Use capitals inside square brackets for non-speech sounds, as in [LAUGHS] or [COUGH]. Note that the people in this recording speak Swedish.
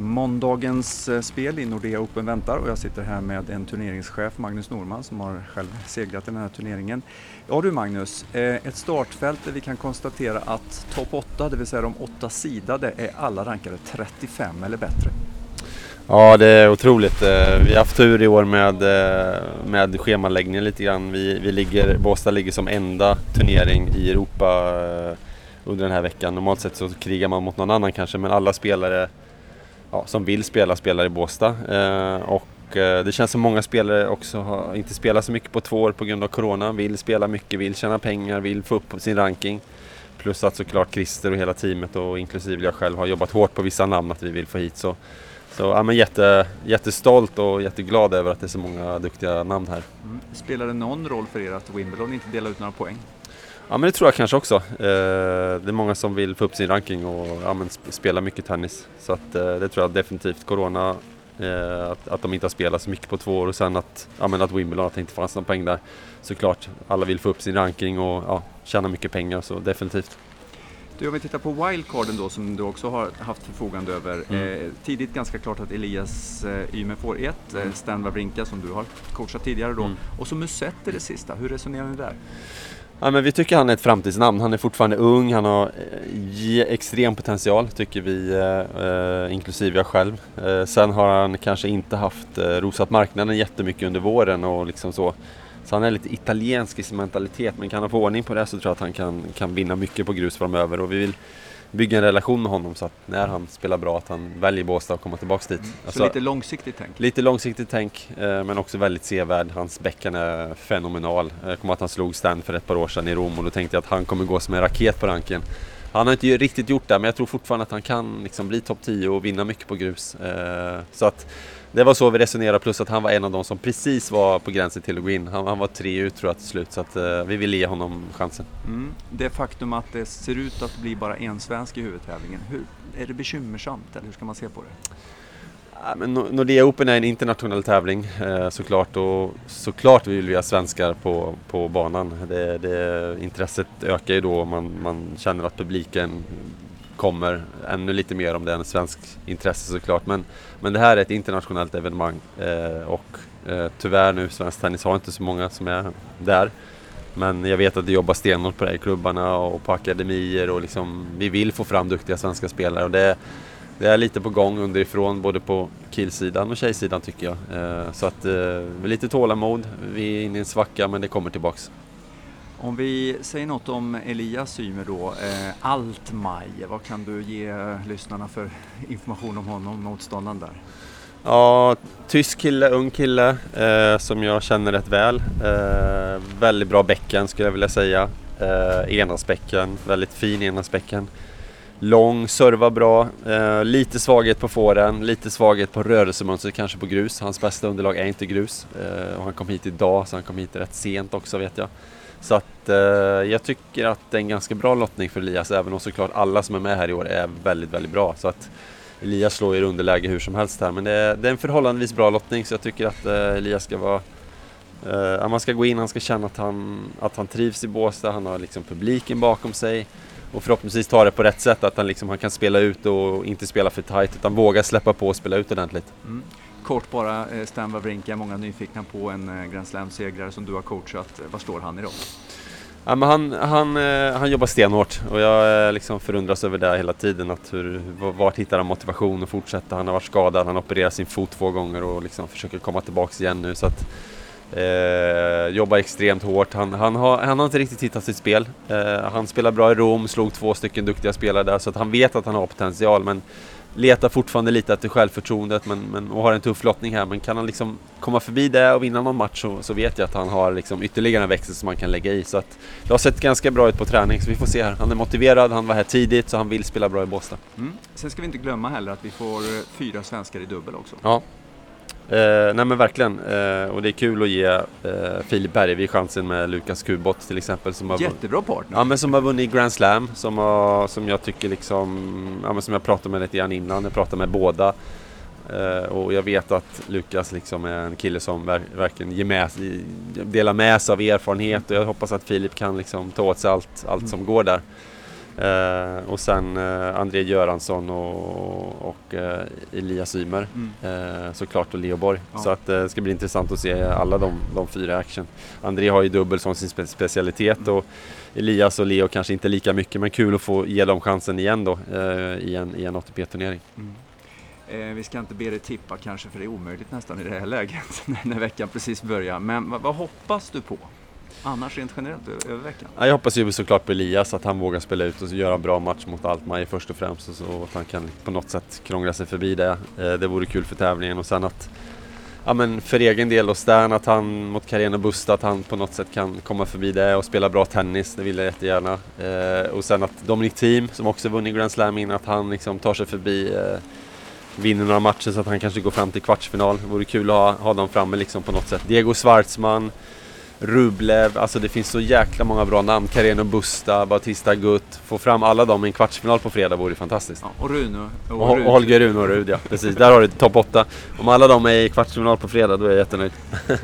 Måndagens eh, spel i Nordea Open väntar och jag sitter här med en turneringschef, Magnus Norman, som har själv segrat i den här turneringen. Ja du Magnus, eh, ett startfält där vi kan konstatera att topp 8, det vill säga de åtta sidade, är alla rankade 35 eller bättre. Ja, det är otroligt. Eh, vi har haft tur i år med, med schemaläggningen lite grann. Vi, vi ligger, Båstad ligger som enda turnering i Europa under den här veckan. Normalt sett så krigar man mot någon annan kanske, men alla spelare ja, som vill spela spelar i Båstad. Eh, och eh, det känns som många spelare också har inte spelat så mycket på två år på grund av Corona. Vill spela mycket, vill tjäna pengar, vill få upp sin ranking. Plus att såklart Christer och hela teamet och inklusive jag själv har jobbat hårt på vissa namn att vi vill få hit. Så, så ja, men jätte, jättestolt och jätteglad över att det är så många duktiga namn här. Mm. Spelar det någon roll för er att Wimbledon inte delar ut några poäng? Ja men det tror jag kanske också. Eh, det är många som vill få upp sin ranking och ja, spela mycket tennis. Så att, eh, det tror jag definitivt. Corona, eh, att, att de inte har spelat så mycket på två år och sen att, ja, men att Wimbledon, att det inte fanns någon poäng där. Såklart, alla vill få upp sin ranking och ja, tjäna mycket pengar så definitivt. Du, om vi tittar på wildcarden då som du också har haft förfogande över. Mm. Eh, tidigt ganska klart att Elias eh, Ymer får ett, eh, Stan Wawrinka som du har coachat tidigare då. Mm. Och så Musetti det sista, hur resonerar ni där? Ja, men vi tycker han är ett framtidsnamn. Han är fortfarande ung, han har eh, extrem potential tycker vi, eh, eh, inklusive jag själv. Eh, sen har han kanske inte haft eh, rosat marknaden jättemycket under våren och liksom så. Så han är lite italiensk i sin mentalitet men kan han få ordning på det så tror jag att han kan, kan vinna mycket på grus framöver. Och vi vill bygga en relation med honom så att när han spelar bra att han väljer Båstad och kommer tillbaks dit. Mm. Alltså, så lite långsiktigt tänk? Lite långsiktigt tänk eh, men också väldigt sevärd. Hans bäcken är fenomenal. Jag kommer att han slog Stan för ett par år sedan i Rom och då tänkte jag att han kommer gå som en raket på ranken. Han har inte riktigt gjort det men jag tror fortfarande att han kan liksom bli topp 10 och vinna mycket på grus. Eh, så att det var så vi resonerade, plus att han var en av de som precis var på gränsen till att gå in. Han, han var tre ut tror jag till slut, så att, uh, vi ville ge honom chansen. Mm. Det faktum att det ser ut att bli bara en svensk i huvudtävlingen, hur, är det bekymmersamt eller hur ska man se på det? Men Nordea Open är en internationell tävling eh, såklart och såklart vill vi ha svenskar på, på banan. Det, det, intresset ökar ju då man, man känner att publiken kommer ännu lite mer om det är en svensk intresse såklart. Men, men det här är ett internationellt evenemang eh, och eh, tyvärr nu Svensk Tennis har inte så många som är där. Men jag vet att det jobbar stenhårt på det i klubbarna och på akademier och liksom, vi vill få fram duktiga svenska spelare. Och det, det är lite på gång underifrån både på killsidan och tjejsidan tycker jag. Eh, så att eh, lite tålamod, vi är inne i en svacka men det kommer tillbaks. Om vi säger något om Elias Ymer då, eh, Altmaier, vad kan du ge lyssnarna för information om honom, motståndaren där? Ja, tysk kille, ung kille eh, som jag känner rätt väl. Eh, väldigt bra bäcken skulle jag vilja säga. Eh, enasbäcken, väldigt fin enasbäcken. Lång, servar bra, eh, lite svaghet på fåren, lite svaghet på rörelsemönstret, kanske på grus. Hans bästa underlag är inte grus. Eh, och han kom hit idag, så han kom hit rätt sent också vet jag. Så att eh, jag tycker att det är en ganska bra lottning för Elias, även om såklart alla som är med här i år är väldigt, väldigt bra. Så att Elias slår i underläge hur som helst här, men det är, det är en förhållandevis bra lottning så jag tycker att eh, Elias ska vara Uh, man ska gå in, han ska känna att han, att han trivs i Båstad, han har liksom publiken bakom sig och förhoppningsvis ta det på rätt sätt, att han, liksom, han kan spela ut och inte spela för tight utan våga släppa på och spela ut ordentligt. Mm. Kort bara, eh, Stan Wawrinka, många nyfikna på en eh, Grand Slam-segrare som du har coachat. Eh, var står han idag? Ja, men han, han, han jobbar stenhårt och jag liksom förundras över det hela tiden. Att hur, vart hittar han motivation att fortsätta? Han har varit skadad, han har opererat sin fot två gånger och liksom försöker komma tillbaks igen nu. Så att, eh, jobbar extremt hårt. Han, han, har, han har inte riktigt hittat sitt spel. Eh, han spelar bra i Rom, slog två stycken duktiga spelare där så att han vet att han har potential men letar fortfarande lite efter självförtroendet men, men, och har en tuff lottning här. Men kan han liksom komma förbi det och vinna någon match så, så vet jag att han har liksom ytterligare en växel som man kan lägga i. Så att det har sett ganska bra ut på träning så vi får se här. Han är motiverad, han var här tidigt så han vill spela bra i Båstad. Mm. Sen ska vi inte glömma heller att vi får eh, fyra svenskar i dubbel också. Ja, Eh, nej men verkligen, eh, och det är kul att ge eh, Filip Bergevi chansen med Lukas Kubot till exempel. Som har Jättebra partner! Ja men som har vunnit Grand Slam, som, har, som jag tycker liksom, ja men som jag pratade med lite grann innan, jag pratade med båda. Eh, och jag vet att Lukas liksom är en kille som ver verkligen ger med, delar med sig av erfarenhet och jag hoppas att Filip kan liksom ta åt sig allt, allt mm. som går där. Eh, och sen eh, André Göransson och, och eh, Elias Ymer Mm. eh, såklart och Leo Borg. Ja. Så att, eh, det ska bli intressant att se alla de, de fyra i action. André har ju dubbel som sin spe specialitet och Elias och Leo kanske inte lika mycket men kul att få ge dem chansen igen då eh, i en, i en ATP-turnering. Mm. Vi ska inte be dig tippa kanske för det är omöjligt nästan i det här läget [LAUGHS] när- när veckan precis börjar. Men vad, vad hoppas du på? Annars rent generellt över veckan? Ja, jag hoppas ju såklart på Elias att han vågar spela ut och göra en bra match mot Altmaier först och främst och så att han kan på något sätt krångla sig förbi det. Eh, det vore kul för tävlingen och sen att Ja men för egen del och Stan att han mot Carena Busta att han på något sätt kan komma förbi det och spela bra tennis, det vill jag jättegärna. Eh, och sen att Dominic Thiem som också vunnit Grand Slam innan, att han liksom tar sig förbi eh, vinner några matcher så att han kanske går fram till kvartsfinal. Det vore kul att ha, ha dem framme liksom på något sätt. Diego Schwartzman, Rublev, alltså det finns så jäkla många bra namn. Careno Busta, Bautista Gutt. Få fram alla dem i en kvartsfinal på fredag vore fantastiskt. Ja, och Rune och, Och, Rud. och Holger Rune och Rud ja, precis. Där har du topp 8. Om alla de är i kvartsfinal på fredag då är jag jättenöjd. [LAUGHS]